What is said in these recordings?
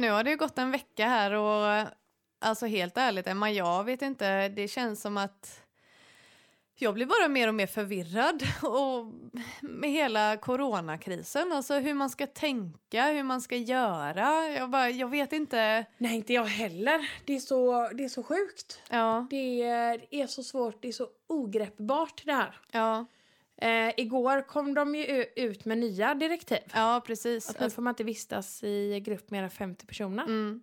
nu har det ju gått en vecka här och alltså helt ärligt Emma, jag vet inte, det känns som att jag blir bara mer och mer förvirrad och med hela coronakrisen, alltså hur man ska tänka, hur man ska göra. Jag, bara, jag vet inte. Nej, inte jag heller. Det är så, det är så sjukt. Ja, Det är, det är så svårt, det är så ogreppbart det här. ja, Eh, igår kom de ju ut med nya direktiv. ja precis. Att nu får man inte vistas i grupp mer än 50 personer. Mm,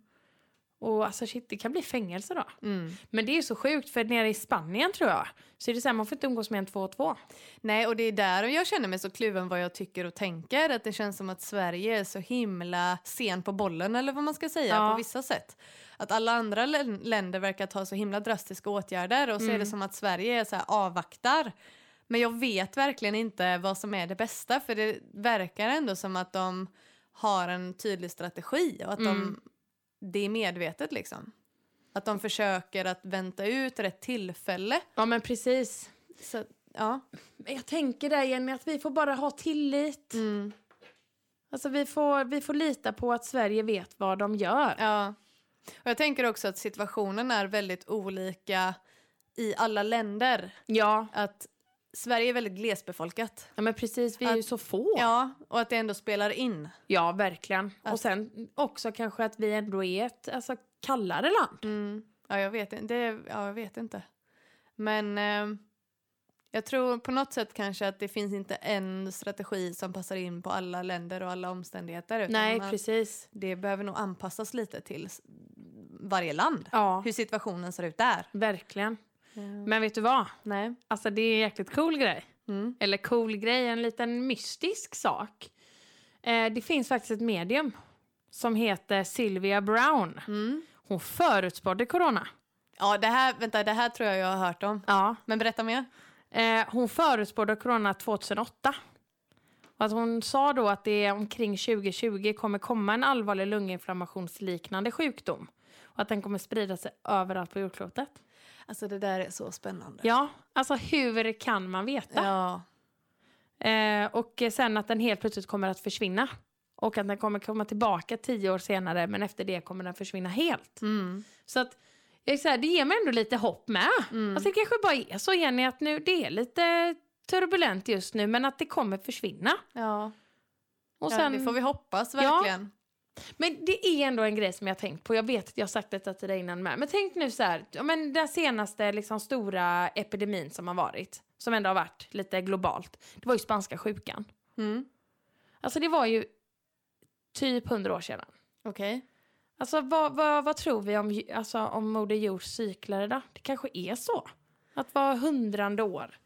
Och alltså shit, det kan bli fängelse då. mm. Men det är så sjukt för nere i Spanien tror jag så är det så här, man får inte umgås mer än två och två. Nej, och det är där jag känner mig så kluven vad jag tycker och tänker. Att det känns som att Sverige är så himla sen på bollen, eller vad man ska säga, Ja. på vissa sätt. Att alla andra län- länder verkar ta så himla drastiska åtgärder och så är det som att Sverige är så här, avvaktar. Men jag vet verkligen inte vad som är det bästa, för det verkar ändå som att de har en tydlig strategi och att de, det är medvetet liksom. Att de försöker att vänta ut rätt tillfälle. Ja men precis. Så, ja. Jag tänker där Jenny att vi får bara ha tillit. Mm. Alltså vi får, vi får lita på att Sverige vet vad de gör. Ja. Och jag tänker också att situationen är väldigt olika i alla länder. Ja, Att Sverige är väldigt glesbefolkat. ja men precis, vi är ju så få. Ja, Ja, och att det ändå spelar in. verkligen. Att- Och sen också kanske att vi ändå är ett alltså, kallare land. Mm. Ja, jag vet inte. Det, ja, jag vet inte. Men eh, jag tror på något sätt kanske att det finns inte en strategi som passar in på alla länder och alla omständigheter. Nej, precis. Det behöver nog anpassas lite till varje land. Ja, Hur situationen ser ut där. verkligen. Men vet du vad? Nej. Alltså det är en jäkligt cool grej. Mm. Eller cool grej, en liten mystisk sak. Eh, det finns faktiskt ett medium som heter Sylvia Brown. Mm. Hon förutspådde corona. Ja, det här, vänta, det här tror jag jag har hört om. Ja. Men berätta mer. Eh, hon förutspådde corona 2008. Och att hon sa då att det omkring 2020 kommer komma en allvarlig lunginflammationsliknande sjukdom. Och att den kommer sprida sig överallt på jordklotet. Alltså det där är så spännande. Ja, alltså hur kan man veta? Ja. Eh, och sen att den helt plötsligt kommer att försvinna. Och att den kommer komma tillbaka tio år senare men efter det kommer den försvinna helt. Mm. Så att jag så här, det ger mig ändå lite hopp med. Mm. Alltså det kanske bara är så Jenny att nu, det är lite turbulent just nu men att det kommer försvinna. Ja. Och ja, sen, det får vi hoppas verkligen. Men det är ändå en grej som jag har tänkt på. Jag vet att jag har sagt detta till dig innan med. Men tänk nu så här, ja, men den senaste liksom, stora epidemin som har varit, som ändå har varit lite globalt, det var ju spanska sjukan. Mm. Alltså det var ju typ hundra år sedan. Okej. Alltså vad, vad, vad tror vi om, alltså, om Moder Jords cykler idag? Det kanske är så. Att vara hundrande år.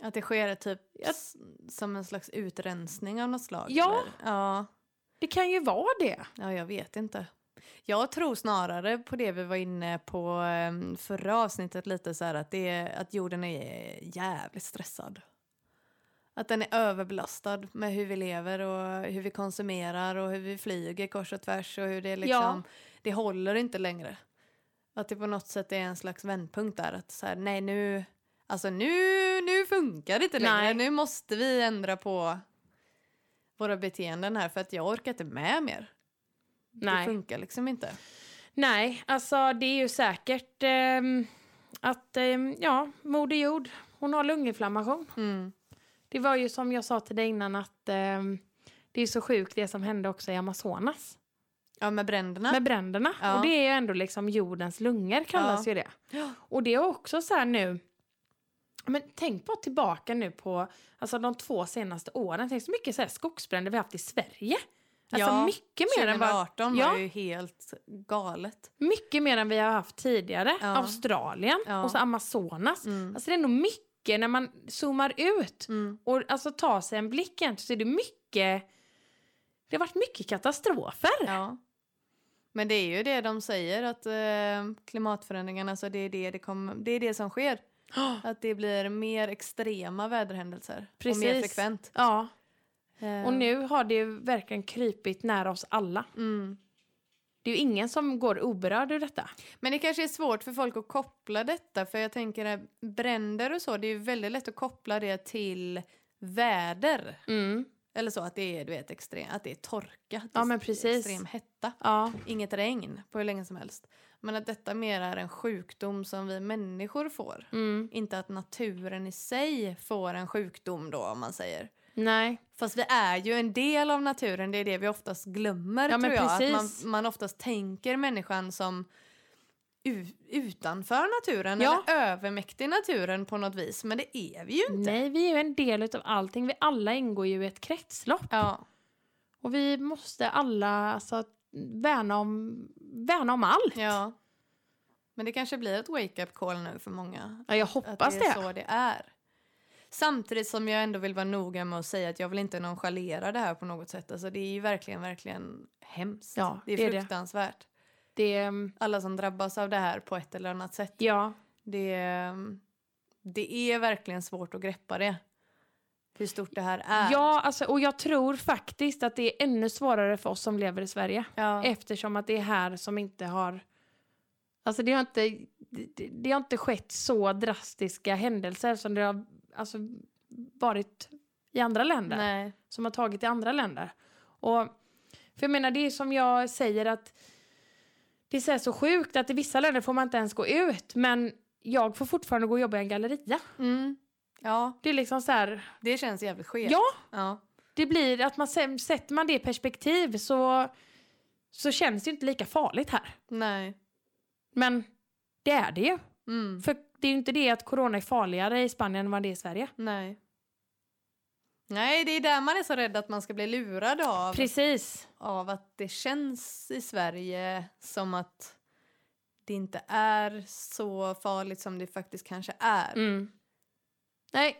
Att det sker typ s- som en slags utrensning av något slag? Ja. eller? Ja. Det kan ju vara det. Ja, jag vet inte. Jag tror snarare på det vi var inne på em, förra avsnittet lite så här att, det är, att jorden är jävligt stressad. Att den är överbelastad med hur vi lever och hur vi konsumerar och hur vi flyger kors och tvärs och hur det liksom, det håller inte längre. Att det på något sätt är en slags vändpunkt där att så här, nej nu, alltså nu, nu funkar det inte längre, Nej. nu måste vi ändra på våra beteenden här för att jag orkar inte med mer. Det Nej. funkar liksom inte. Nej, alltså det är ju säkert ehm, att, ehm, ja, Moder Jord, hon har lunginflammation. Mm. Det var ju som jag sa till dig innan att ehm, det är så sjukt det som hände också i Amazonas. Ja, med bränderna. Med bränderna. Ja. Och det är ju ändå liksom jordens lungor kallas Ja. ju det. Och det är också så här nu, men tänk bara tillbaka nu på alltså de två senaste åren. Tänk så mycket så här skogsbränder vi haft i Sverige. Alltså Ja, mycket mer än vad, 2018 Ja. var ju helt galet. mycket mer än vi har haft tidigare. Ja. Australien Ja. och så Amazonas. Mm. Alltså det är nog mycket när man zoomar ut Mm. och alltså tar sig en blick egentligen så är det mycket, det har varit mycket katastrofer. Ja. Men det är ju det de säger att eh, klimatförändringarna, alltså det, är det, det, kommer, det är det som sker. Att det blir mer extrema väderhändelser. Och mer Precis. frekvent. Ja, Eh, och nu har det ju verkligen krypit nära oss alla. Mm. Det är ju ingen som går oberörd ur detta. Men det kanske är svårt för folk att koppla detta för jag tänker att bränder och så, det är ju väldigt lätt att koppla det till väder. Mm. Eller så att det är, du vet, extrem, att det är torka. att Ja, det men är precis. Extrem hetta. Ja, Inget regn på hur länge som helst. Men att detta mer är en sjukdom som vi människor får. mm. Inte att naturen i sig får en sjukdom då om man säger. nej. Fast vi är ju en del av naturen, det är det vi oftast glömmer Ja, tror jag. Att precis. man, man oftast tänker människan som utanför naturen Ja. eller övermäktig naturen på något vis. Men det är vi ju inte. Nej, vi är ju en del av allting. Vi alla ingår ju i ett kretslopp. Ja, Och vi måste alla alltså, värna, om, värna om allt. ja. Men det kanske blir ett wake-up call nu för många. Ja, jag Att hoppas det är det. så det är. Samtidigt som jag ändå vill vara noga med att säga att jag vill inte nonchalera det här på något sätt. Alltså det är ju verkligen, verkligen hemskt. Ja, det är det är det. fruktansvärt. det mm, Alla som drabbas av det här på ett eller annat sätt. ja, Det, det är verkligen svårt att greppa det. Hur stort det här är. ja alltså, och jag tror faktiskt att det är ännu svårare för oss som lever i Sverige. ja. Eftersom att det är här som inte har... Alltså det har inte, det, det har inte skett så drastiska händelser som det har alltså, varit i andra länder. Nej. Som har tagit i andra länder. Och, för jag menar, det är som jag säger att det är så, så sjukt att i vissa länder får man inte ens gå ut. Men jag får fortfarande gå och jobba i en galleria. Mm. Ja, Det är liksom så här, det känns jävligt skevt. ja, ja. det blir att man sätter man det i perspektiv så, så känns det inte lika farligt här. Nej. Men det är det ju. Mm. För det är ju inte det att corona är farligare i Spanien än vad det är i Sverige. Nej. Nej, det är där man är så rädd att man ska bli lurad av. Precis. Av att det känns i Sverige som att det inte är så farligt som det faktiskt kanske är. Mm. Nej,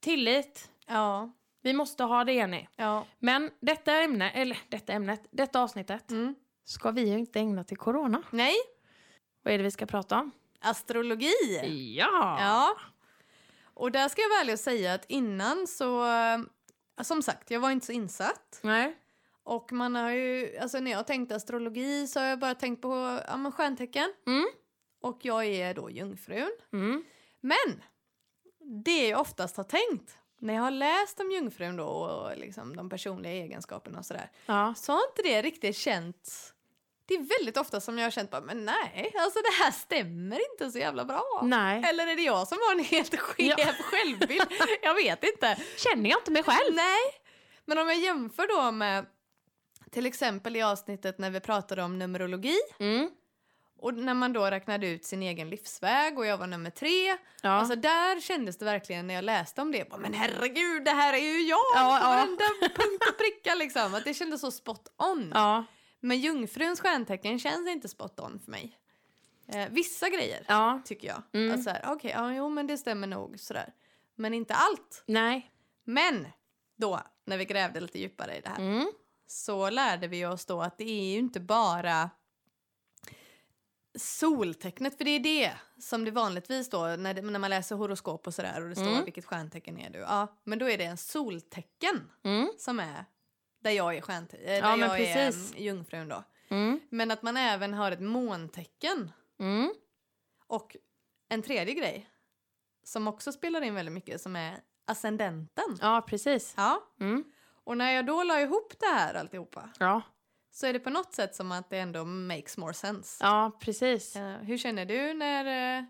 tillit. Ja. Vi måste ha det, Jenny. Ja. Men detta ämne, eller detta ämnet, detta avsnittet Mm. ska vi ju inte ägna till corona. Nej, Vad är det vi ska prata om? astrologi. Ja! Ja. Och där ska jag vara ärlig och säga att innan så, eh, som sagt, jag var inte så insatt. Nej. Och man har ju, alltså när jag tänkt astrologi så har jag bara tänkt på ja, men stjärntecken. Mm. Och jag är då jungfrun. Mm. Men det jag oftast har tänkt när jag har läst om jungfrun då och liksom de personliga egenskaperna och sådär. Ja. Så har inte det riktigt känts. Det är väldigt ofta som jag har känt bara, men nej, alltså det här stämmer inte så jävla bra. Nej. Eller är det jag som har en helt skev Ja. självbild? Jag vet inte. Känner jag inte mig själv? Nej, men om jag jämför då med till exempel i avsnittet när vi pratade om numerologi Mm. Och när man då räknade ut sin egen livsväg och jag var nummer tre. Ja. Alltså där kändes det verkligen när jag läste om det. Bara, men herregud, det här är ju jag Ja, på ja. varenda punkt och pricka liksom. Att det kändes så spot on. ja. Men jungfruns stjärntecken känns inte spot on för mig. Eh, vissa grejer Ja. tycker jag. Mm. Att så här, okej, ja, jo men det stämmer nog sådär. Men inte allt. Nej. Men då, när vi grävde lite djupare i det här, Mm. så lärde vi oss då att det är ju inte bara soltecknet, för det är det som det vanligtvis då, när, det, när man läser horoskop och sådär och det står Mm. vilket stjärntecken är du, ja, men då är det en soltecken Mm. som är där jag är stjärnte- eh, Ja, där men jag precis. är jungfrun då. Mm. Men att man även har ett måntecken Mm. och en tredje grej som också spelar in väldigt mycket som är ascendenten. Ja, precis. Ja, Mm. och när jag då la ihop det här alltihopa Ja. Så är det på något sätt som att det ändå makes more sense. ja, precis. Eh, hur känner du när... eh,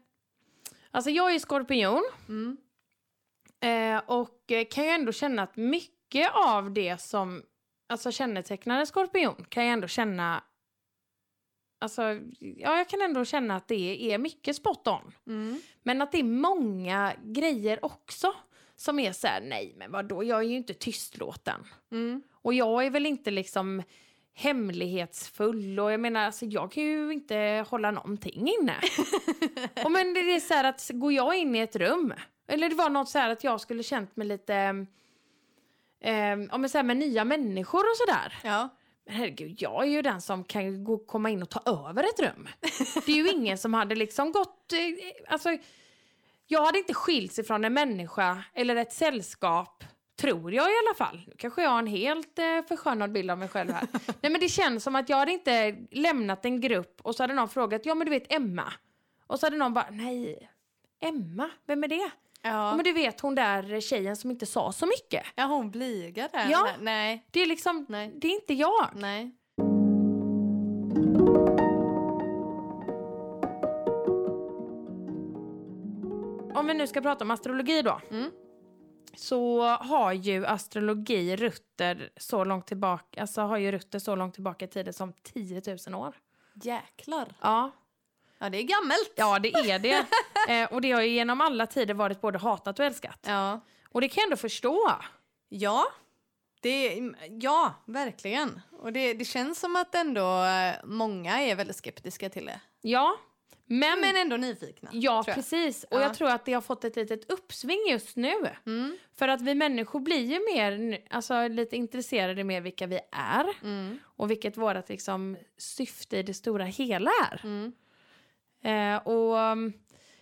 Alltså jag är skorpion mm, eh, och kan ju ändå känna att mycket av det som alltså kännetecknar en skorpion kan jag ändå känna Alltså, ja, jag kan ändå känna att det är mycket spot on. mm, Men att det är många grejer också som är så här, nej men vadå, jag är ju inte tystlåten. mm, Och jag är väl inte liksom hemlighetsfull och jag menar alltså jag kan ju inte hålla någonting inne. och men det är så här att går jag in i ett rum eller det var något så här att jag skulle känt mig lite eh, ja, men så här med nya människor och sådär. ja. Men herregud, jag är ju den som kan gå, komma in och ta över ett rum. Det är ju ingen som hade liksom gått... Eh, alltså, jag hade inte skilts ifrån en människa eller ett sällskap, tror jag i alla fall. Nu kanske jag har en helt eh, förskönad bild av mig själv här. Nej men det känns som att jag hade inte lämnat en grupp och så hade någon frågat, ja men du vet Emma. Och så hade någon bara, nej, Emma, vem är det? Ja. Men du vet hon där tjejen som inte sa så mycket. ja, hon blyga där. Ja. Nej. Det är liksom, Nej. det är inte jag. Nej. Om vi nu ska prata om astrologi då. Mm. Så har ju astrologi rötter så långt tillbaka, alltså har ju rötter så långt tillbaka i tiden som 10 000 år. Jäklar. Ja, Ja, det är gammalt. ja det är det. eh, och det har ju genom alla tider varit både hatat och älskat. Ja. Och det kan jag ändå förstå. Ja. Det, ja, verkligen. Och det, det känns som att ändå eh, många är väldigt skeptiska till det. Ja, men, Men ändå nyfikna. ja precis. Och Ja. jag tror att det har fått ett litet uppsving just nu. Mm. För att vi människor blir ju mer, alltså lite intresserade med vilka vi är. Mm. Och vilket vårt liksom, syfte i det stora hela är. Mm. Eh, och um,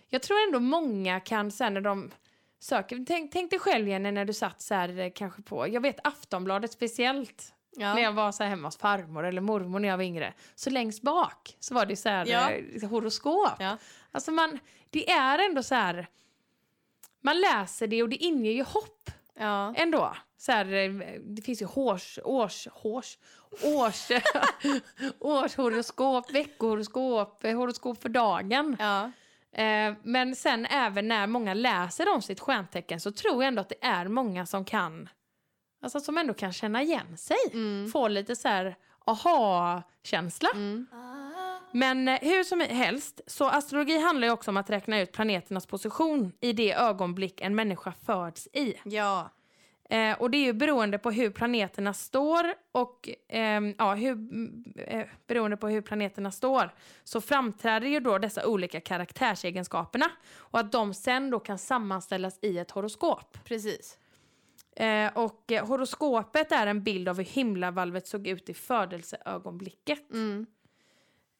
jag tror ändå många kan sen när de söker, tänk, tänk dig själv Jenny när du satt så här eh, kanske på, jag vet Aftonbladet speciellt. Ja. När jag var så här hemma hos farmor eller mormor när jag var yngre. Så längst bak så var det så här Ja. eh, horoskop. Ja. Alltså man, det är ändå så här, man läser det och det inger ju hopp Ja. ändå. Så här, eh, det finns ju års, års, års, års, årshoroskop, veckohoroskop, eh, horoskop för dagen. Ja. Eh, men sen även när många läser om sitt stjärntecken så tror jag ändå att det är många som kan, alltså som ändå kan känna igen sig. Mm. Få lite så här aha-känsla. Mm. Men eh, hur som helst, så astrologi handlar ju också om att räkna ut planeternas position i det ögonblick en människa föds i. Ja. Eh, och det är ju beroende på hur planeterna står och ehm, ja, hur, eh, beroende på hur planeterna står så framträder ju då dessa olika karaktärsegenskaperna och att de sen då kan sammanställas i ett horoskop. Precis. Eh, och eh, horoskopet är en bild av hur himlavalvet såg ut i födelseögonblicket. Mm.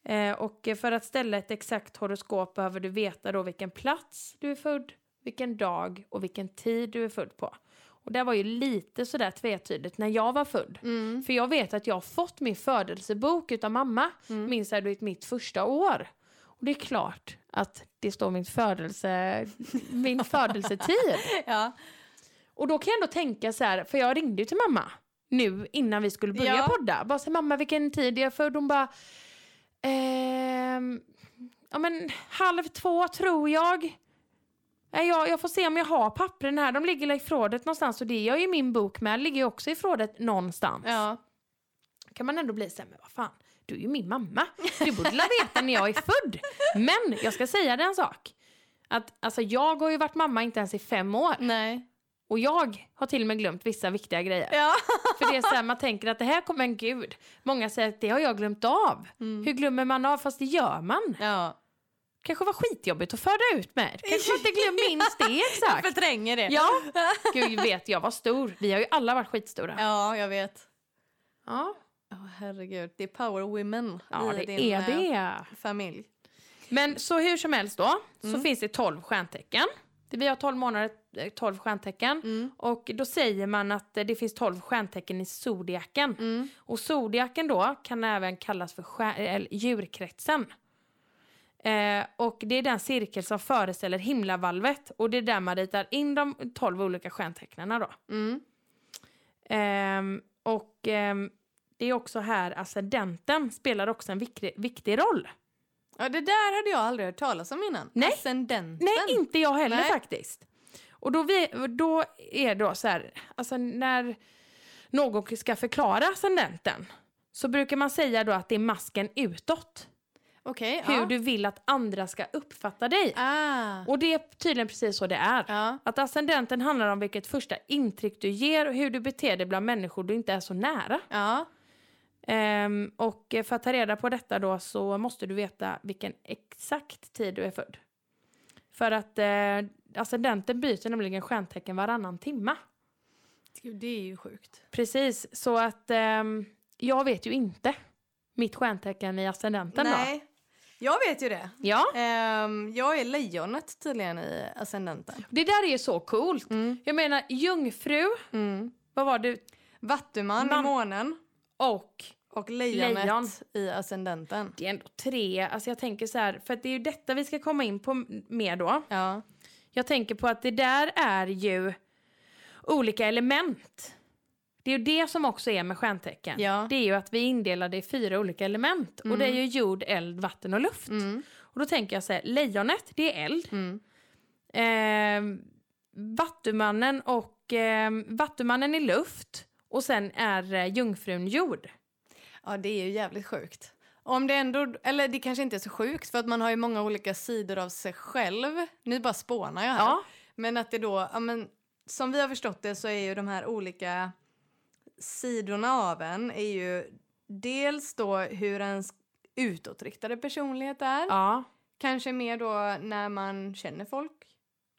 Eh, och för att ställa ett exakt horoskop behöver du veta då vilken plats du är född, vilken dag och vilken tid du är född på. Och det var ju lite sådär tvetydigt när jag var född. Mm. För jag vet att jag har fått min födelsebok utav mamma, Mm. minns jag, mitt första år. Och det är klart att det står min födelse, min födelsetid. Ja. Och då kan jag ändå tänka så här, för jag ringde ju till mamma nu innan vi skulle börja Ja. podda. Bara så här, mamma vilken tid är jag född? Hon bara, ehm, ja men halv två tror jag. Jag, jag får se om jag har pappren här. De ligger i förrådet någonstans och det gör ju min bok med. Ligger ju också i förrådet någonstans. Ja. Kan man ändå bli så här, men vad fan, du är ju min mamma. Du borde la veta när jag är född. Men jag ska säga dig en sak. Att, alltså, jag har ju varit mamma inte ens i fem år. Nej. Och jag har till och med glömt vissa viktiga grejer. Ja. För det är så här, man tänker att det här kommer en gud. Många säger att det har jag glömt av. Hur glömmer man av? Fast det gör man. Ja. Kanske var skitjobbigt att föda ut med. Kanske inte glömmer minst det exakt. Förtränger det. Ja, gud vet jag var stor. Vi har ju alla varit skitstora. Ja, jag vet. Ja, Åh herregud, det är power women ja i det din är eh, det. familj. Men så hur som helst då, så finns det 12 stjärntecken. Vi har 12 månader, eh, 12 stjärntecken. Mm. Och då säger man att eh, det finns 12 stjärntecken i zodiaken. Mm. Och zodiaken då kan även kallas för stjär- djurkretsen. Eh, och det är den cirkel som föreställer himlavalvet och det är där man ritar in de 12 olika stjärntecknen då. Mm. Ehm, och ehm, det är också här ascendenten spelar också en viktig, viktig roll. Ja, det där hade jag aldrig hört talas om innan. Nej. Ascendenten. Nej, inte jag heller Nej. faktiskt. Och då, vi, då är det då så här, alltså när någon ska förklara ascendenten så brukar man säga då att det är masken utåt. Okej, Hur ja. du vill att andra ska uppfatta dig. Ah. Och det är tydligen precis så det är. Ja. Att ascendenten handlar om vilket första intryck du ger och hur du beter dig bland människor du inte är så nära. Ja. Ehm, och för att ta reda på detta då så måste du veta vilken exakt tid du är född. För att eh, ascendenten byter nämligen stjärntecken varannan timma. Gud, det är ju sjukt. Precis, så att ehm, jag vet ju inte mitt stjärntecken i ascendenten då. Nej. Jag vet ju det. Ja, Ehm, jag är lejonet tydligen i ascendenten. det där är ju så coolt. Mm. Jag menar jungfru, Mm. vad var du? Vattuman Man- i månen Och och lejonet Lejon. i ascendenten. det är ändå tre, alltså jag tänker så här, för det är ju detta vi ska komma in på mer då. Ja. Jag tänker på att det där är ju olika element. Det är ju det som också är med stjärntecken. Ja. Det är ju att vi indelar det i fyra olika element. Och det är ju jord, eld, vatten och luft. Mm. Och då tänker jag så här, lejonet det är eld. Mm. Eh, vattumannen och eh, vattumannen är luft. Och sen är eh, jungfrun jord. Ja, det är ju jävligt sjukt. Om det ändå, eller det kanske inte är så sjukt för att man har ju många olika sidor av sig själv. Nu bara spånar jag här. Ja, Men att det då, ja men som vi har förstått det så är ju de här olika sidorna av en är ju dels då hur ens utåtriktade personlighet är. ja. Kanske mer då när man känner folk.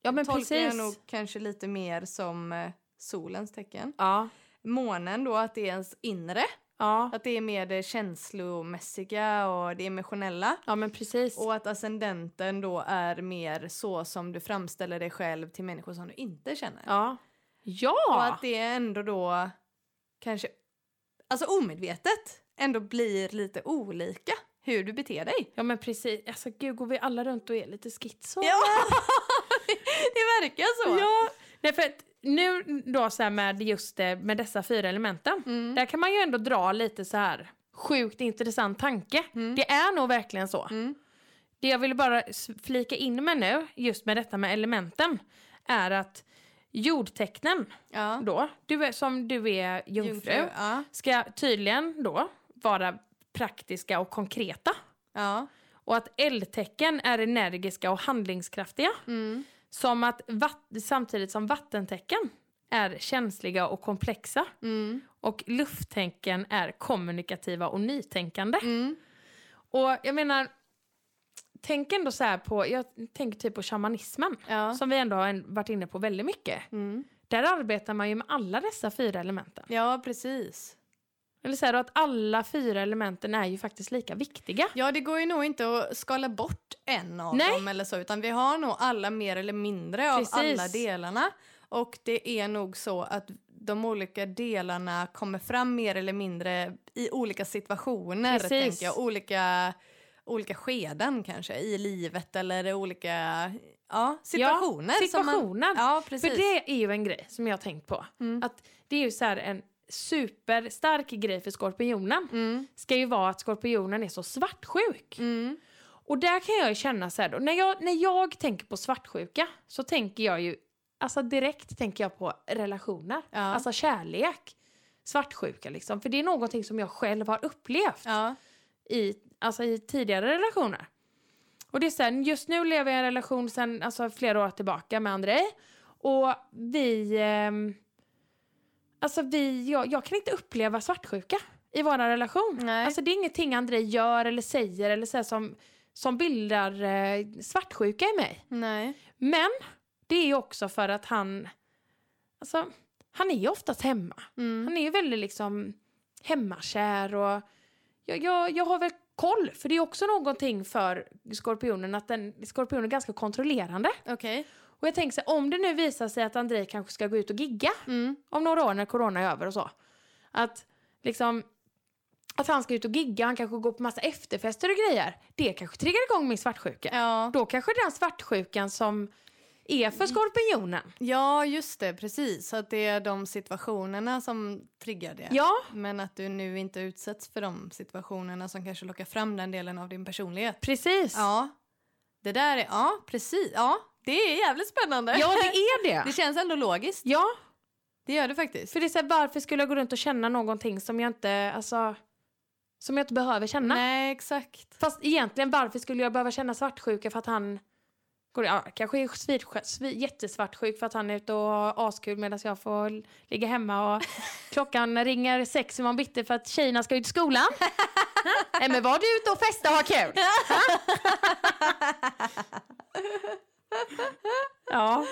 ja men Tolkar jag precis. nog kanske lite mer som eh, solens tecken. Ja, Månen då, att det är ens inre. Ja. Att det är mer det känslomässiga och det emotionella. ja men precis. Och att ascendenten då är mer så som du framställer dig själv till människor som du inte känner. Ja. Och Ja! att det ändå då kanske, alltså omedvetet, ändå blir lite olika hur du beter dig. Ja men precis. Alltså gud, går vi alla runt och är lite schizo? Ja, det verkar så. ja. Nej, för att nu då så med just det, med dessa fyra elementen. Mm. Där kan man ju ändå dra lite så här sjukt intressant tanke. Mm. Det är nog verkligen så. Mm. Det jag vill bara flika in med nu, just med detta med elementen, är att jordtecknen Ja. då, du är, som du är jungfru, Ja. ska tydligen då vara praktiska och konkreta. Ja. Och att eldtecken är energiska och handlingskraftiga. Mm. Som att samtidigt som vattentecken är känsliga och komplexa. Mm. Och lufttecken är kommunikativa och nytänkande. Mm. Och jag menar, tänk ändå så här på, jag tänker typ på shamanismen. Ja. Som vi ändå har varit inne på väldigt mycket. Mm. Där arbetar man ju med alla dessa fyra elementen. ja, precis. Eller så här att alla fyra elementen är ju faktiskt lika viktiga. Ja, det går ju nog inte att skala bort en av Nej. dem eller så, utan vi har nog alla mer eller mindre av Precis. alla delarna. Och det är nog så att de olika delarna kommer fram mer eller mindre i olika situationer, Precis. tänker jag. Olika, olika skeden kanske i livet eller olika ja, situationer. som situationer. Man, ja, precis. För det är ju en grej som jag har tänkt på. Mm. Att det är ju så här en superstark grej för skorpionen. Mm, Ska ju vara att skorpionen är så svartsjuk. mm, Och där kan jag ju känna så här då, när jag, när jag tänker på svartsjuka så tänker jag ju, alltså direkt tänker jag på relationer. Ja. Alltså kärlek. Svartsjuka liksom. För det är någonting som jag själv har upplevt ja. i, alltså i tidigare relationer. Och det är så här, just nu lever jag i en relation sen alltså flera år tillbaka med Andrei. Och vi... ehm, alltså vi, jag, jag kan inte uppleva svartsjuka i vår relation. Nej. Alltså det är ingenting Andrei gör eller säger eller så som, som bildar eh, svartsjuka i mig. Nej. Men det är också för att han... Alltså, han är ju oftast hemma. Mm. Han är ju väldigt liksom hemmakär och jag, jag, jag har väl koll, för det är också någonting för skorpionen att den, skorpionen är ganska kontrollerande. Okej. Och jag tänker så här, om det nu visar sig att Andrei kanske ska gå ut och gigga Mm. om några år när corona är över och så. Att liksom att han ska ut och gigga, han kanske går på massa efterfester och grejer. Det kanske triggar igång min svartsjuka. Ja. Då kanske den svartsjukan som är för skorpionen. ja, just det. Precis. Så att det är de situationerna som triggar det. Ja, Men att du nu inte utsätts för de situationerna som kanske lockar fram den delen av din personlighet. precis. Ja, det där är, ja precis, ja det är jävligt spännande. Ja, det är det. det känns ändå logiskt. Ja, Det gör det faktiskt. för det är så här, varför skulle jag gå runt och känna någonting som jag inte, alltså, som jag inte behöver känna? Nej, exakt. Fast egentligen, varför skulle jag behöva känna svartsjuka för att han går, ja, kanske är svit, svit, jättesvartsjuk för att han är ute och har askul medan jag får ligga hemma och klockan ringer sex imorgon bitti för att tjejerna ska ut i skolan. Nej men var du ute och festa och ha kul? ja.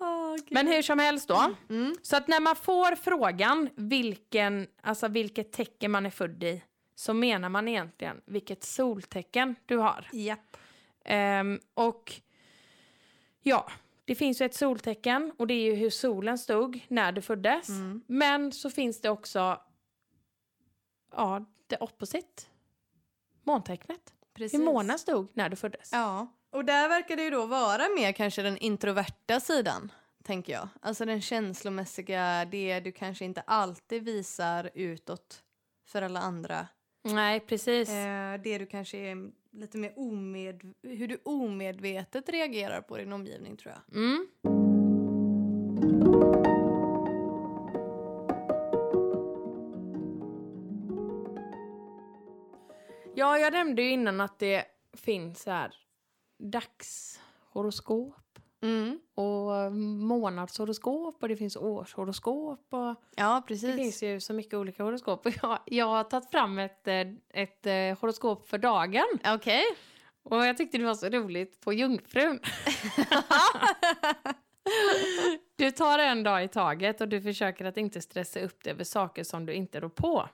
Oh, gud. Men hur som helst då. Mm. Så att när man får frågan vilken, alltså vilket tecken man är född i så menar man egentligen vilket soltecken du har. Japp. Ehm, och ja, det finns ju ett soltecken och det är ju hur solen stod när du föddes. Mm. Men så finns det också ja, the opposite. Måntecknet. Precis. Hur månen stod när du föddes. Ja. Och där verkar det ju då vara mer kanske den introverta sidan, tänker jag. Alltså den känslomässiga, det du kanske inte alltid visar utåt för alla andra. Nej, precis. Eh, det du kanske är lite mer omed... Hur du omedvetet reagerar på din omgivning, tror jag. Mm. Ja, jag nämnde ju innan att det finns så här dagshoroskop Mm. och månadshoroskop och det finns årshoroskop och Ja, det precis. finns ju så mycket olika horoskop. Jag, jag har tagit fram ett, eh, ett eh, horoskop för dagen Okej. och jag tyckte det var så roligt på Jungfrun. Du tar en dag i taget och du försöker att inte stressa upp dig över saker som du inte rår på.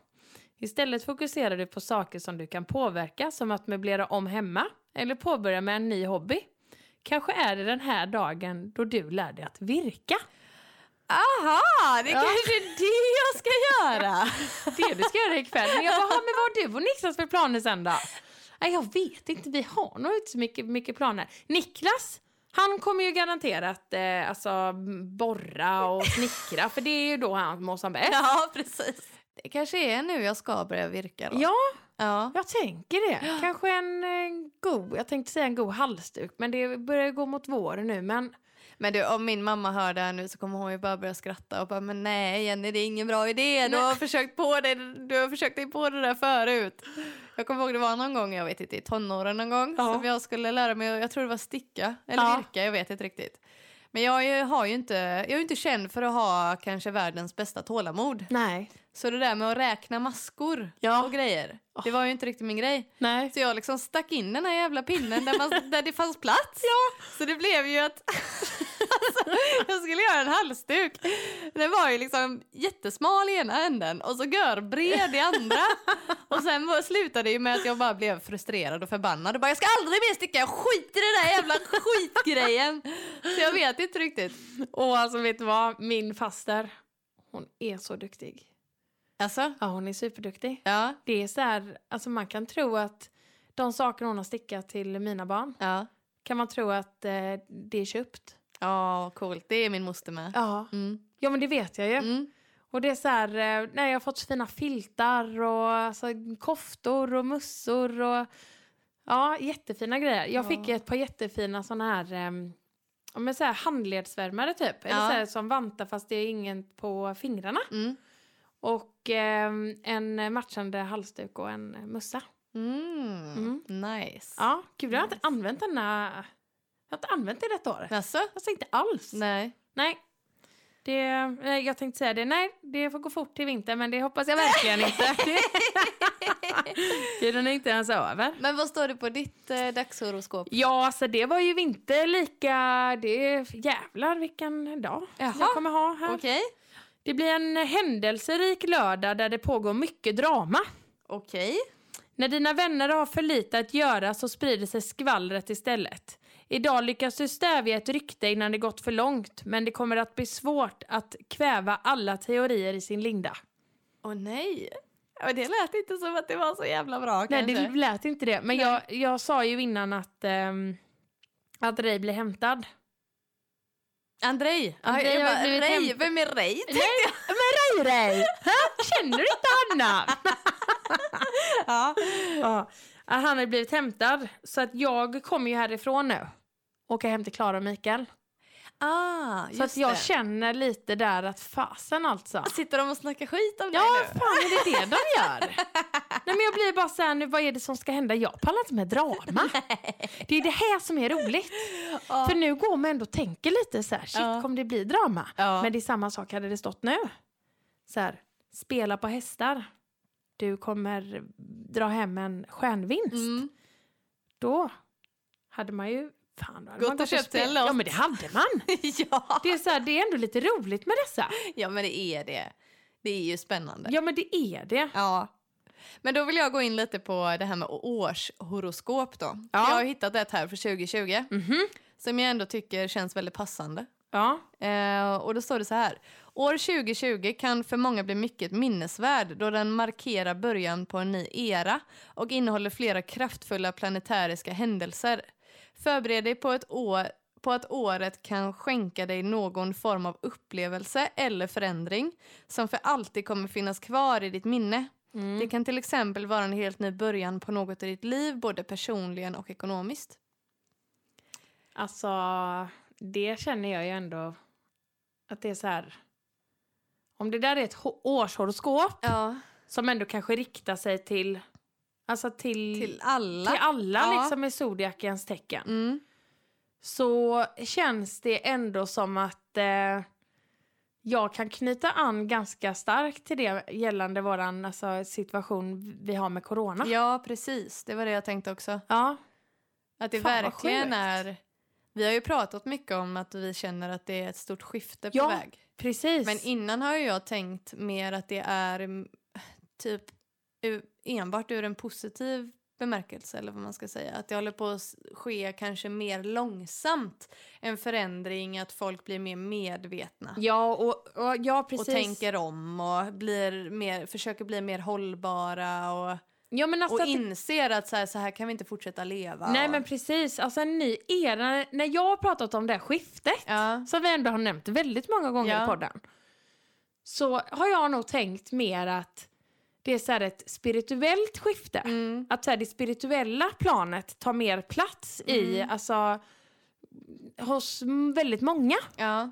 Istället fokuserar du på saker som du kan påverka, som att möblera om hemma eller påbörja med en ny hobby. Kanske är det den här dagen då du lär dig att virka. Aha, det är Ja. kanske är det jag ska göra. Det du ska göra ikväll. Men jag bara, "Ha, men vad har du och Niklas för planer sen då? Nej, jag vet inte, vi har nog inte så mycket, mycket planer. Niklas, han kommer ju garanterat eh, alltså, borra och snickra, för det är ju då han mår som bäst. ja, precis. Det kanske är nu jag ska börja virka då. Ja, Ja. jag tänker det. Kanske en eh, god, jag tänkte säga en god halsduk, men det börjar gå mot våren nu. Men Men du, om min mamma hör det här nu så kommer hon ju bara börja skratta och bara men nej Jenny det är ingen bra idé. Du har försökt på det, du har försökt dig på det där förut. Jag kommer ihåg det var någon gång, jag vet inte, i tonåren någon gång Ja. som jag skulle lära mig, jag tror det var sticka eller Ja. virka, jag vet inte riktigt. Men jag har ju inte, jag är ju inte känd för att ha kanske världens bästa tålamod. nej. Så det där med att räkna maskor Ja. och grejer, det var ju inte riktigt min grej. Nej. Så jag liksom stack in den här jävla pinnen där, man, där det fanns plats. Ja. Så det blev ju att alltså, jag skulle göra en halsduk. Den var ju liksom jättesmal i ena änden och så görbred i andra. Och sen var, slutade det ju med att jag bara blev frustrerad och förbannad och bara jag ska aldrig mer sticka, jag skiter i den där jävla skitgrejen. Så jag vet inte riktigt. Och alltså vet du vad, min faster, hon är så duktig. Alltså? Ja, hon är superduktig. Ja. Det är så här, alltså man kan tro att de saker hon har stickat till mina barn Ja. kan man tro att eh, det är köpt. Ja, coolt. Det är min moster med. Ja. Mm. ja, men det vet jag ju. Mm. Och det är så här, eh, nej, jag har fått så fina filtar och alltså, koftor och mössor och ja, jättefina grejer. Jag Ja. fick ett par jättefina såna här, men så här handledsvärmare typ. Eller Ja. så här, som vantar fast det är ingen på fingrarna. Mm. Och eh, en matchande halsduk och en mössa. Mm. Nice. Ja, gud jag har inte använt denna... Jag har inte använt det detta året. Alltså? Alltså inte alls. Nej. Nej. Det, nej, jag tänkte säga det, nej, det får gå fort till vinter, men det hoppas jag verkligen inte. Tiden är inte ens över. Men vad står det på ditt eh, dagshoroskop? Ja, alltså det var ju vinter lika... Det är jävlar vilken dag Jaha. jag kommer ha här. Okej. Det blir en händelserik lördag där det pågår mycket drama. Okej. När dina vänner har för lite att göra så sprider sig skvallret istället. Idag lyckas du stävja ett rykte innan det gått för långt, men det kommer att bli svårt att kväva alla teorier i sin linda. Åh nej. Ja, det lät inte som att det var så jävla bra Nej, kanske. det lät inte det. Men jag, jag sa ju innan att, um, att Ray blir hämtad. Andrej. Andrej jag har bara, hämtad. Vem är Ray? Nej, men Ray Ray! Känner du inte Anna? Ja. ja. Han har blivit hämtad. Så att jag kommer ju härifrån nu. Åka hem till Klara och Mikael. Ah, Så att jag det. känner lite där att fasen alltså. Sitter de och snackar skit om dig Ja, nu? fan är det det de gör? Nej men jag blir bara såhär nu, vad är det som ska hända? Jag pallar inte med drama. Det är det här som är roligt. Ja. För nu går man ändå och tänker lite så här, shit Ja. kommer det bli drama? Ja. Men det är samma sak hade det stått nu. Så här, spela på hästar. Du kommer dra hem en stjärnvinst. Mm. Då hade man ju, fan Gått man en spela- Ja men det hade man. ja. Det är, så här, det är ändå lite roligt med dessa. ja, men det är det. Det är ju spännande. Ja men det är det. Ja. Men då vill jag gå in lite på det här med årshoroskop då. Ja. Jag har hittat ett här för 2020 Mhm. som jag ändå tycker känns väldigt passande. Ja. Eh, och då står det så här. År 2020 kan för många bli mycket minnesvärd då den markerar början på en ny era och innehåller flera kraftfulla planetäriska händelser. Förbered dig på, ett år, på att året kan skänka dig någon form av upplevelse eller förändring som för alltid kommer finnas kvar i ditt minne. Mm. Det kan till exempel vara en helt ny början på något i ditt liv, både personligen och ekonomiskt. Alltså, det känner jag ju ändå att det är så här. Om det där är ett ho- årshoroskop Ja, som ändå kanske riktar sig till, alltså till, till alla. till alla Ja. liksom i zodiakens tecken. Mm. Så känns det ändå som att eh, jag kan knyta an ganska starkt till det gällande våran alltså, situation vi har med corona. Ja, precis. Det var det jag tänkte också. Ja, Att det Fan, verkligen är... Vi har ju pratat mycket om att vi känner att det är ett stort skifte på Ja. väg. precis. Men innan har jag tänkt mer att det är typ enbart ur en positiv bemärkelse eller vad man ska säga. Att det håller på att ske kanske mer långsamt en förändring, att folk blir mer medvetna. Ja, och, och, ja, precis. Och tänker om och blir mer, försöker bli mer hållbara och, ja, men alltså och att inser att så här, så här kan vi inte fortsätta leva. Nej och, men precis, alltså en ny era. När jag har pratat om det här skiftet, Ja. som vi ändå har nämnt väldigt många gånger Ja. i podden, så har jag nog tänkt mer att det är så här ett spirituellt skifte. Mm. Att så här, det spirituella planet tar mer plats i, Mm. alltså hos väldigt många. Ja.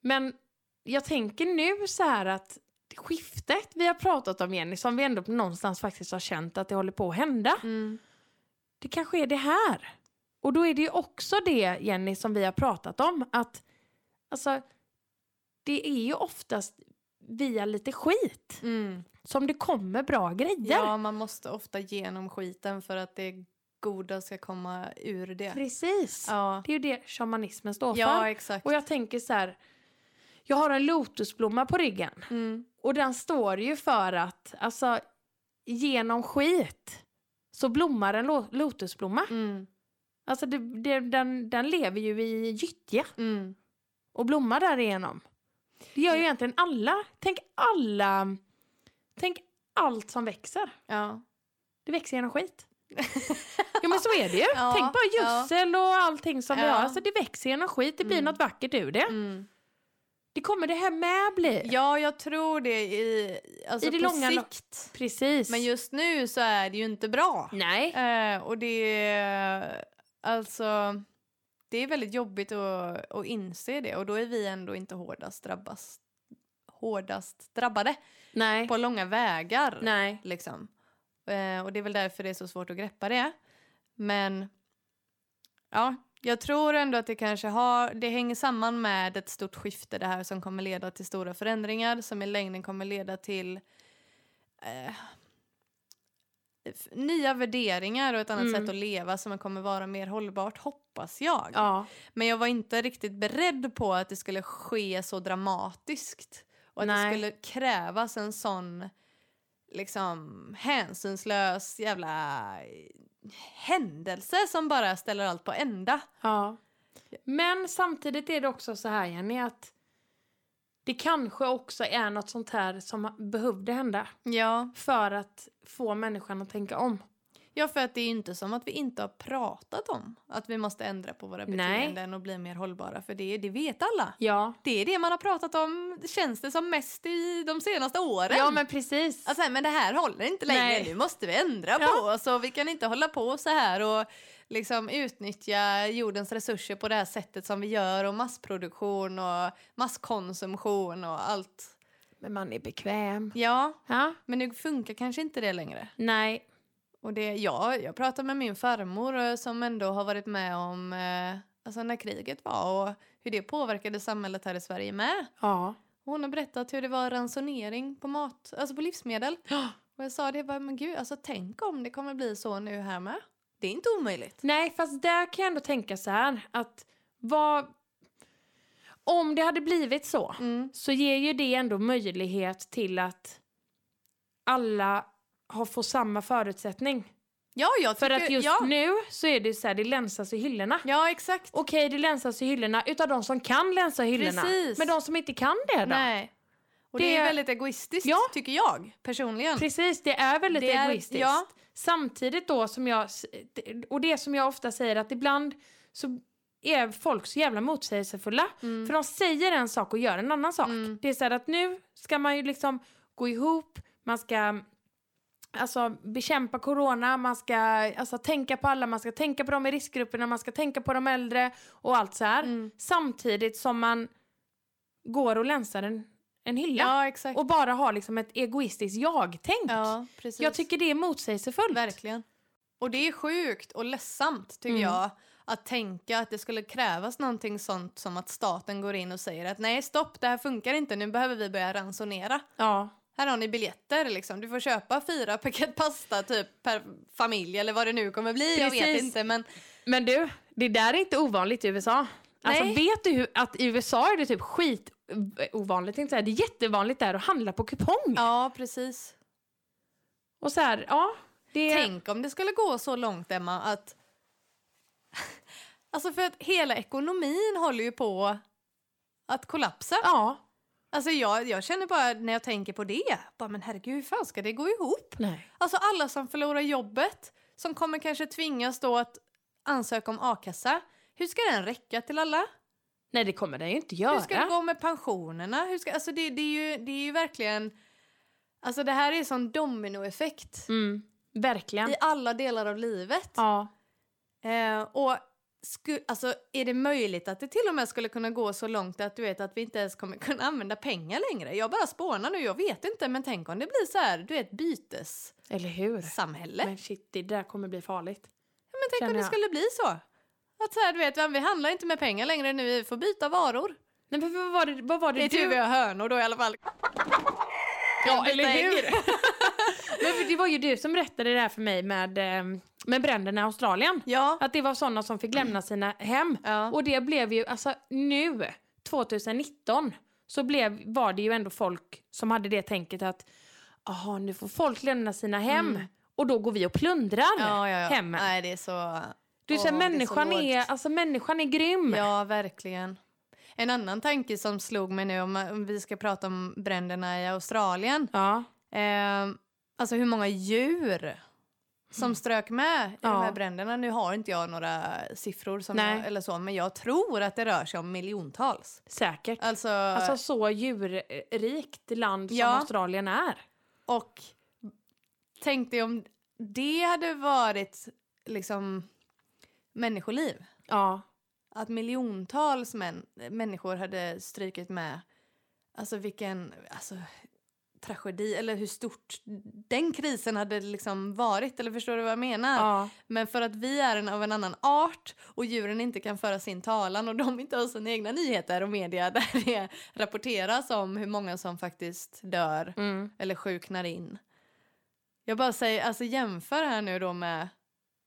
Men jag tänker nu så här att skiftet vi har pratat om Jenny, som vi ändå någonstans faktiskt har känt att det håller på att hända. Mm. det kanske är det här. Och då är det ju också det, Jenny, som vi har pratat om. Att alltså, det är ju oftast via lite skit Mm. som det kommer bra grejer. Ja, man måste ofta genom skiten för att det goda ska komma ur det. Precis. Ja, Det är ju det shamanismen står ja för. exakt. Och jag tänker så här, jag har en lotusblomma på ryggen. Mm. Och den står ju för att, alltså, genom skit så blommar en lo- lotusblomma. Mm. Alltså det, det, den, den lever ju i gyttja. Mm. och blommar därigenom. Det gör ju Ja. egentligen alla. Tänk alla... Tänk allt som växer. Ja. Det växer genom skit. Jo men så är det ju. Ja, Tänk bara ja. gödsel och allting som vi Ja. har. Alltså det växer genom skit. Det blir Mm. något vackert ur det. Mm. Det kommer det här med bli. ja, jag tror det i, alltså I det på långa lo- sikt. Precis. Men just nu så är det ju inte bra. Nej. Eh, och det är alltså det är väldigt jobbigt att, att inse det och då är vi ändå inte hårdast drabbas, hårdast drabbade Nej. på långa vägar. Nej. Liksom. Eh, och det är väl därför det är så svårt att greppa det. Men ja, jag tror ändå att det kanske har, det hänger samman med ett stort skifte det här som kommer leda till stora förändringar som i längden kommer leda till eh, nya värderingar och ett annat Mm. sätt att leva som kommer vara mer hållbart, hoppas jag. Ja. Men jag var inte riktigt beredd på att det skulle ske så dramatiskt. Och att Nej. det skulle krävas en sån liksom hänsynslös jävla händelse som bara ställer allt på ända. Ja. Men samtidigt är det också så här Jenny att det kanske också är något sånt här som behövde hända Ja. för att få människan att tänka om. ja, för att det är ju inte som att vi inte har pratat om att vi måste ändra på våra Nej. beteenden och bli mer hållbara. För det, det vet alla. Ja, Det är det man har pratat om, känns det som mest i de senaste åren. ja men precis. Alltså, men det här håller inte längre, Nej. nu måste vi ändra Ja. på oss och vi kan inte hålla på så här och liksom utnyttja jordens resurser på det här sättet som vi gör och massproduktion och masskonsumtion och allt. Men man är bekväm. Ja, Ja, men nu funkar kanske inte det längre. nej. Och det, ja, jag pratade med min farmor eh, som ändå har varit med om eh, alltså när kriget var och hur det påverkade samhället här i Sverige med. Ja. Hon har berättat hur det var ransonering på mat, alltså på livsmedel. Och jag sa det bara, men gud, alltså tänk om det kommer bli så nu här med. Det är inte omöjligt. Nej, fast där kan jag ändå tänka så här att vad... Om det hade blivit så Mm. så ger ju det ändå möjlighet till att alla har får samma förutsättning. Ja, jag För tycker, att just ja. nu så är det så här, det länsas i hyllorna. Ja, exakt. Okej, det länsas i hyllorna utav de som kan länsa hyllorna. Precis. Men de som inte kan det då? Nej. Och det, Det- är väldigt egoistiskt, Ja. tycker jag personligen. Precis, det är väldigt Det är- egoistiskt. ja. Samtidigt då som jag, och det som jag ofta säger att ibland så är folk så jävla motsägelsefulla. Mm. För de säger en sak och gör en annan sak. Mm. Det är så att nu ska man ju liksom gå ihop, man ska alltså, bekämpa corona, man ska alltså, tänka på alla, man ska tänka på dem i riskgrupperna, man ska tänka på de äldre och allt så här. Mm. Samtidigt som man går och länsar en, en hylla. Ja. Och bara har liksom ett egoistiskt jag-tänk. ja, precis. Jag tycker det är motsägelsefullt. Verkligen. Och det är sjukt och ledsamt tycker Mm. jag att tänka att det skulle krävas någonting sånt som att staten går in och säger att nej stopp det här funkar inte nu behöver vi börja ransonera. Ja. Här har ni biljetter liksom. Du får köpa fyra paket pasta typ per familj eller vad det nu kommer bli. Jag vet Precis. inte men Men du, det där är inte ovanligt i USA. Alltså Nej. vet du hur, att i USA är det typ skit ovanligt, tänkte jag säga. Det är jättevanligt där att handla på kupong. ja precis. Och så här, ja. Det, Tänk om det skulle gå så långt Emma att Alltså för att hela ekonomin håller ju på att kollapsa. Ja. Alltså jag, jag känner bara när jag tänker på det, bara men herregud hur fan ska det gå ihop? Nej. Alltså alla som förlorar jobbet, som kommer kanske tvingas då att ansöka om a-kassa. Hur ska den räcka till alla? Nej, det kommer den ju inte göra. Hur ska det gå med pensionerna? Hur ska, alltså det, det, är ju, det är ju verkligen... Alltså det här är sån dominoeffekt Mm, verkligen. i alla delar av livet. Ja. Eh, och sku, alltså, är det möjligt att det till och med skulle kunna gå så långt att du vet att vi inte ens kommer kunna använda pengar längre? Jag bara spånar nu, jag vet inte, men tänk om det blir så här, du vet, bytessamhälle. Eller hur? Men shit, det där kommer bli farligt. Ja, men tänk om känner det jag. skulle bli så. Att så här, du vet, vi handlar inte med pengar längre nu, vi får byta varor. Nej, men vad var det, vad var det, Det är tur vi har hönor då i alla fall. Ja, eller hur? men för det var ju du som berättade det här för mig med, eh, med bränderna i Australien. Ja. Att det var sådana som fick lämna sina hem. Ja. Och det blev ju, alltså nu, 2019, så blev, var det ju ändå folk som hade det tänket att Jaha, nu får folk lämna sina hem Mm. och då går vi och plundrar Ja, ja, ja. hemmen. Nej, det är så... Du, så här, är människan, är, lågt. alltså, människan är grym. Ja, verkligen. En annan tanke som slog mig nu om, om vi ska prata om bränderna i Australien. Ja. Eh, alltså hur många djur som strök med i de Ja. här bränderna. Nu har inte jag några siffror som jag, eller så, men jag tror att det rör sig om miljontals. Säkert. Alltså, Alltså så djurrikt land som Ja. Australien är. och tänk dig om det hade varit liksom människoliv. Ja. Att miljontals män, människor hade strykit med. Alltså vilken alltså, tragedi, eller hur stort den krisen hade liksom varit. Eller förstår du vad jag menar? ja. Men för att vi är en, av en annan art och djuren inte kan föra sin talan och de inte har sina egna nyheter och media där det rapporteras om hur många som faktiskt dör Mm. eller sjuknar in. Jag bara säger, alltså jämför här nu då med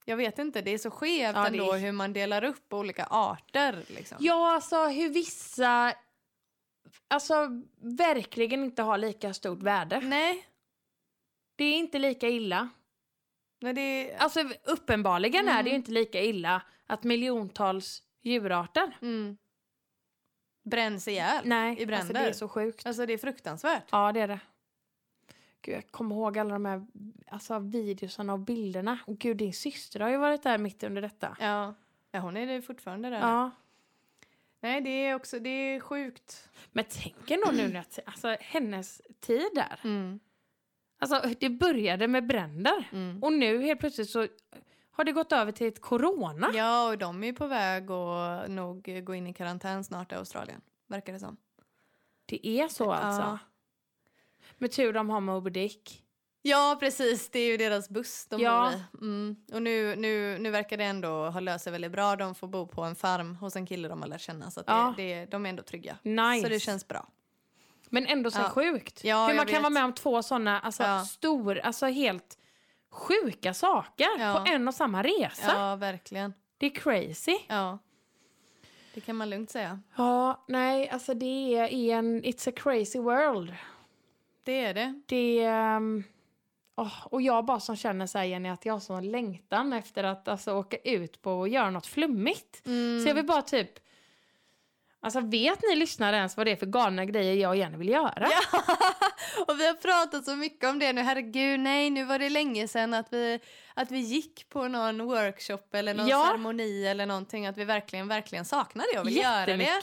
jag vet inte, det är så skevt Ja, ändå är- hur man delar upp olika arter. Liksom. Ja, alltså hur vissa alltså verkligen inte har lika stort värde. Nej, Det är inte lika illa. men det. Alltså uppenbarligen är det ju Mm. inte lika illa att miljontals djurarter Mm, bränns ihjäl Nej, i bränder. alltså det är så sjukt. Alltså det är fruktansvärt. Ja, det är det. Gud, jag kommer ihåg alla de här alltså, videosarna och bilderna. Och gud, din syster har ju varit där mitt under detta. Ja, ja hon är det fortfarande där. Ja. Nej, det är också det är sjukt. Men tänk ändå nu när, alltså, hennes tid där. Mm, Alltså, det började med bränder. mm. Och nu helt plötsligt så har det gått över till ett corona. Ja, och de är på väg att nog gå in i karantän snart i Australien. Verkar det som. Det är så alltså. Ja. Med tur de har Moby Dick. Ja, precis. Det är ju deras buss de Ja. bor i. Mm. Och nu, nu, nu verkar det ändå ha löst sig väldigt bra. De får bo på en farm hos en kille de har lärt känna. Så Ja. det, det, de är ändå trygga. Nice. Så det känns bra. Men ändå så Ja. sjukt. Ja, Hur man kan vet. vara med om två sådana alltså, Ja. stor, alltså helt sjuka saker på en och samma resa. Ja, verkligen. Det är crazy. Ja. Det kan man lugnt säga. Ja, nej, alltså det är en, it's a crazy world. Det är det. Det åh, och jag bara som känner så här Jenny att jag har sån längtan efter att alltså, åka ut på och göra något flummigt. Mm. Så jag vill bara typ, alltså vet ni lyssnare ens vad det är för galna grejer jag och Jenny vill göra? Ja. Och vi har pratat så mycket om det nu. Herregud, nej, nu var det länge sedan att vi, att vi gick på någon workshop eller någon Ja. ceremoni eller någonting. Att vi verkligen, verkligen saknar det och vill göra det.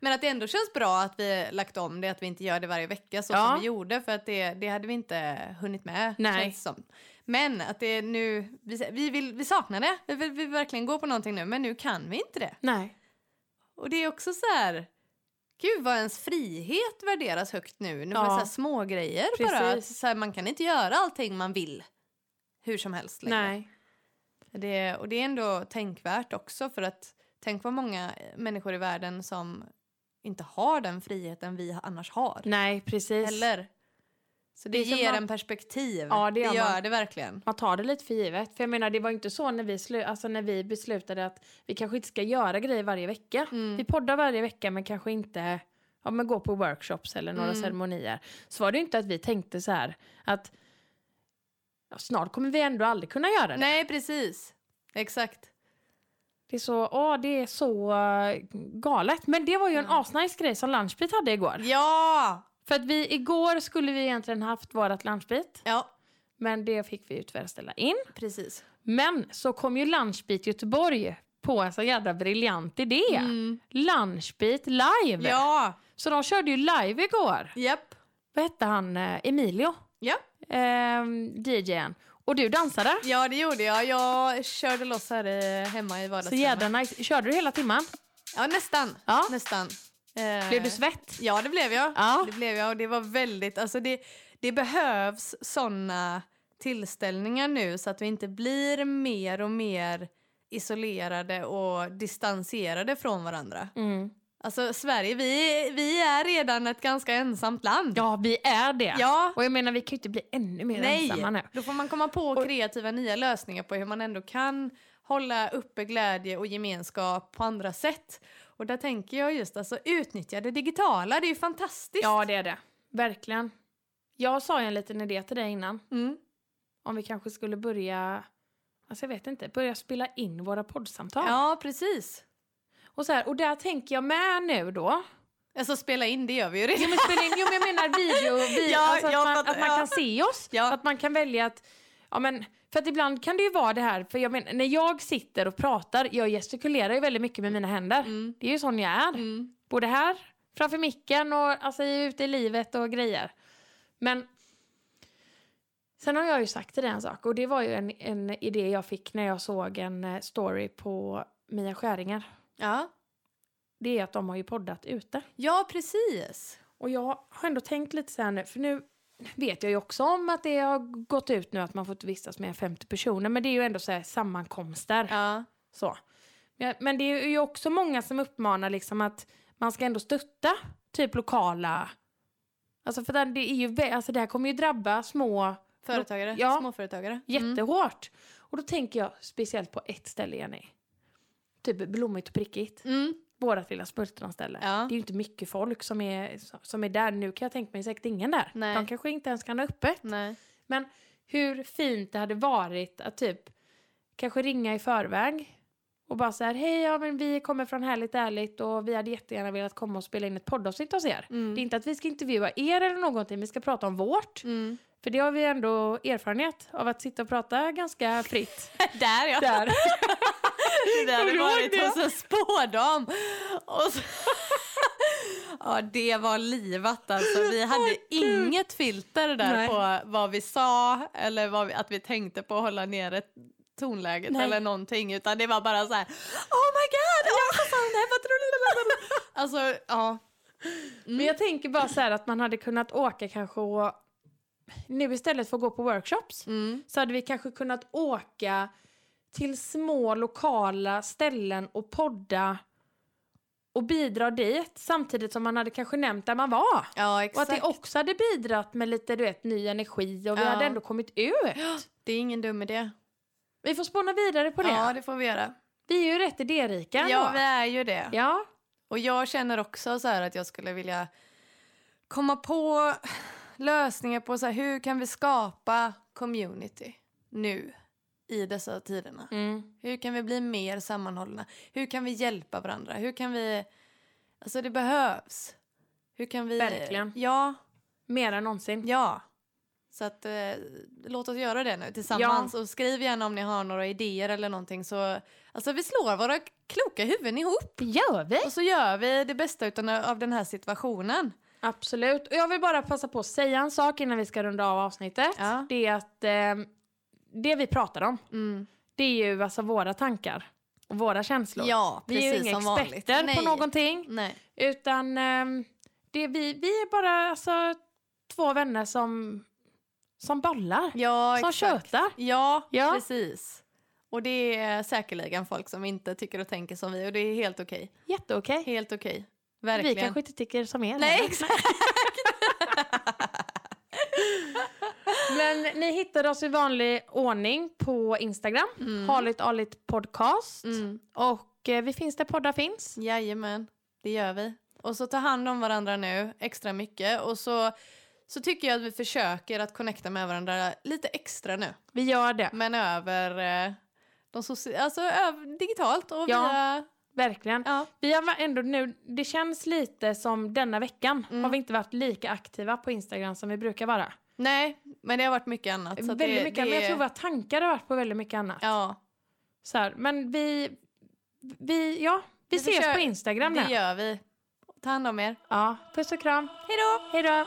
Men att det ändå känns bra att vi lagt om det, att vi inte gör det varje vecka så Ja. som vi gjorde. För att det, det hade vi inte hunnit med, Nej. känns det som. Men att det nu, vi, vi, vill, vi saknar det. Vi vill, vi vill verkligen gå på någonting nu, men nu kan vi inte det. Nej. Och det är också så här... Gud vad ens frihet värderas högt nu. Nu Ja. ja. så här små grejer bara. Att, Precis. så här, man kan inte göra allting man vill hur som helst längre. Nej. Det, och det är ändå tänkvärt också för att tänk vad många människor i världen som inte har den friheten vi annars har. Nej, precis. Eller? Så det, Det ger man- en perspektiv. Ja, det det gör gör man. det verkligen. Man tar det lite för givet. För jag menar, det var inte så när vi, slu- alltså när vi beslutade att vi kanske inte ska göra grejer varje vecka. Mm. Vi poddar varje vecka men kanske inte ja, men gå på workshops eller några Mm. ceremonier. Så var det inte att vi tänkte så här att ja, snart kommer vi ändå aldrig kunna göra det. Nej, precis. Exakt. Det är så, åh, det är så eh, galet. Men det var ju en Mm. asnice grej som Lunchbeat hade igår. Ja! För att vi igår skulle vi egentligen haft vårat Lunchbeat. Ja, Men det fick vi ju tyvärr ställa in. precis. Men så kom ju Lunchbeat Göteborg på en så jävla briljant idé. Mm. Lunchbeat live! Ja! Så de körde ju live igår. Japp. Vad hette han? Eh, Emilio? Ja. Ehm, DJn. Och du dansade. Ja, det gjorde jag. Jag körde loss här i, hemma i Så vardagsrummet. jädra nice. Körde du hela timman? Ja, nästan. Ja. Nästan. Eh, Blev du svett? Ja, det blev jag. Ja. Det blev jag och det var väldigt, alltså det, det behövs såna tillställningar nu så att vi inte blir mer och mer isolerade och distanserade från varandra. Mm. Alltså Sverige, vi, vi är redan ett ganska ensamt land. Ja, vi är det. Ja. Och jag menar, vi kan ju inte bli ännu mer ensamma nu. Nej, då får man komma på kreativa nya lösningar på hur man ändå kan hålla uppe glädje och gemenskap på andra sätt. Och där tänker jag just alltså utnyttja det digitala, det är ju fantastiskt. Ja, det är det. Verkligen. Jag sa ju en liten idé till dig innan. Mm. Om vi kanske skulle börja, alltså jag vet inte, börja spela in våra poddsamtal. ja, precis. Och, så här, och där tänker jag med nu då. Alltså spela in, det gör vi ju redan. Jo men, spela in, jo, men jag menar video, vi, Ja, alltså att, man, att man ja. kan se oss. Ja. Att man kan välja att, ja men, för att ibland kan det ju vara det här, för jag menar, när jag sitter och pratar, jag gestikulerar ju väldigt mycket med mina händer. Mm. Det är ju sån jag är. Mm. Både här, framför micken och alltså ute i livet och grejer. Men sen har jag ju sagt till dig en sak och det var ju en, en idé jag fick när jag såg en eh, story på Mia Skäringer. Ja. Det är att de har ju poddat ute. ja, precis. Och jag har ändå tänkt lite så här nu, för nu vet jag ju också om att det har gått ut nu att man får vistas med 50 personer, men det är ju ändå så här sammankomster. Ja. Så. Men, det är ju också många som uppmanar liksom att man ska ändå stötta typ lokala... Alltså för det, är ju, alltså det här kommer ju drabba små Företagare, Ja. småföretagare. Mm. jättehårt. Och då tänker jag speciellt på ett ställe, Jenny. Typ blommigt och prickigt. Mm. Vårat lilla smultronställe. Ja. Det är ju inte mycket folk som är, som är där. Nu kan jag tänka mig säkert ingen där. Nej. De kanske inte ens kan ha öppet. Nej. Men hur fint det hade varit att typ kanske ringa i förväg och bara så här, hej, ja men vi kommer från Härligt Ärligt och vi hade jättegärna velat komma och spela in ett poddavsnitt hos er. Mm. Det är inte att vi ska intervjua er eller någonting, vi ska prata om vårt. Mm. För det har vi ändå erfarenhet av att sitta och prata ganska fritt. Där ja. Där. Det hade varit det? hos en spådam. Och så... ja, det var livat alltså. Vi hade inget filter där Nej. på vad vi sa eller vad vi, att vi tänkte på att hålla nere tonläget Nej. eller någonting. Utan det var bara så här, oh my god, oh, ja. Alltså, ja. Men jag tänker bara så här att man hade kunnat åka kanske och nu istället för att gå på workshops Mm. så hade vi kanske kunnat åka till små lokala ställen och podda och bidra dit samtidigt som man hade kanske nämnt där man var. Ja, Och att det också hade bidragit med lite du vet, ny energi och vi Ja. hade ändå kommit ut. Det är ingen dum idé. Vi får spåna vidare på det. Ja, det får vi göra. Vi är ju rätt idérika Ja, vi är ju det. Ja, Och jag känner också så att jag skulle vilja komma på lösningar på så här, hur kan vi skapa community nu i dessa tiderna? mm. Hur kan vi bli mer sammanhållna? Hur kan vi hjälpa varandra? Hur kan vi... Alltså det behövs. Hur kan vi... Verkligen. Ja. mer än någonsin. Ja. Så att, eh, låt oss göra det nu tillsammans. Och skriv gärna om ni har några idéer eller någonting. Så, alltså vi slår våra kloka huvuden ihop. Det gör vi. Och så gör vi det bästa utan, av den här situationen. Absolut. Och jag vill bara passa på att säga en sak innan vi ska runda av avsnittet. Ja. Det är att eh, det vi pratar om, Mm. det är ju alltså våra tankar och våra känslor. Ja, vi är ju inga experter på någonting. Nej. Utan ehm, det vi, vi är bara alltså, två vänner som, som bollar. Ja, som exakt. tjötar. Ja, Ja. precis. Och det är säkerligen folk som inte tycker och tänker som vi och det är helt okej. Jätteokej. Helt okej. Vi Verkligen. kanske inte tycker som er. Nej, exakt. Men ni hittar oss i vanlig ordning på Instagram. Mm. Harligt Arligt Podcast. Mm. Och eh, vi finns där poddar finns. Jajamän, det gör vi. Och så ta hand om varandra nu extra mycket och så, så tycker jag att vi försöker att connecta med varandra lite extra nu. Vi gör det. Men över eh, de soci- alltså över, digitalt och Ja. via... Verkligen. Ja. Vi har ändå nu, det känns lite som denna veckan Mm. har vi inte varit lika aktiva på Instagram som vi brukar vara. Nej, men det har varit mycket annat. Så väldigt det, mycket, det, men jag tror våra tankar har varit på väldigt mycket annat. Ja, Så här, men vi, vi, ja, vi, Vi ses försöker- på Instagram det nu. gör vi. Ta hand om er. Ja, puss och kram. Hej då! Hej då!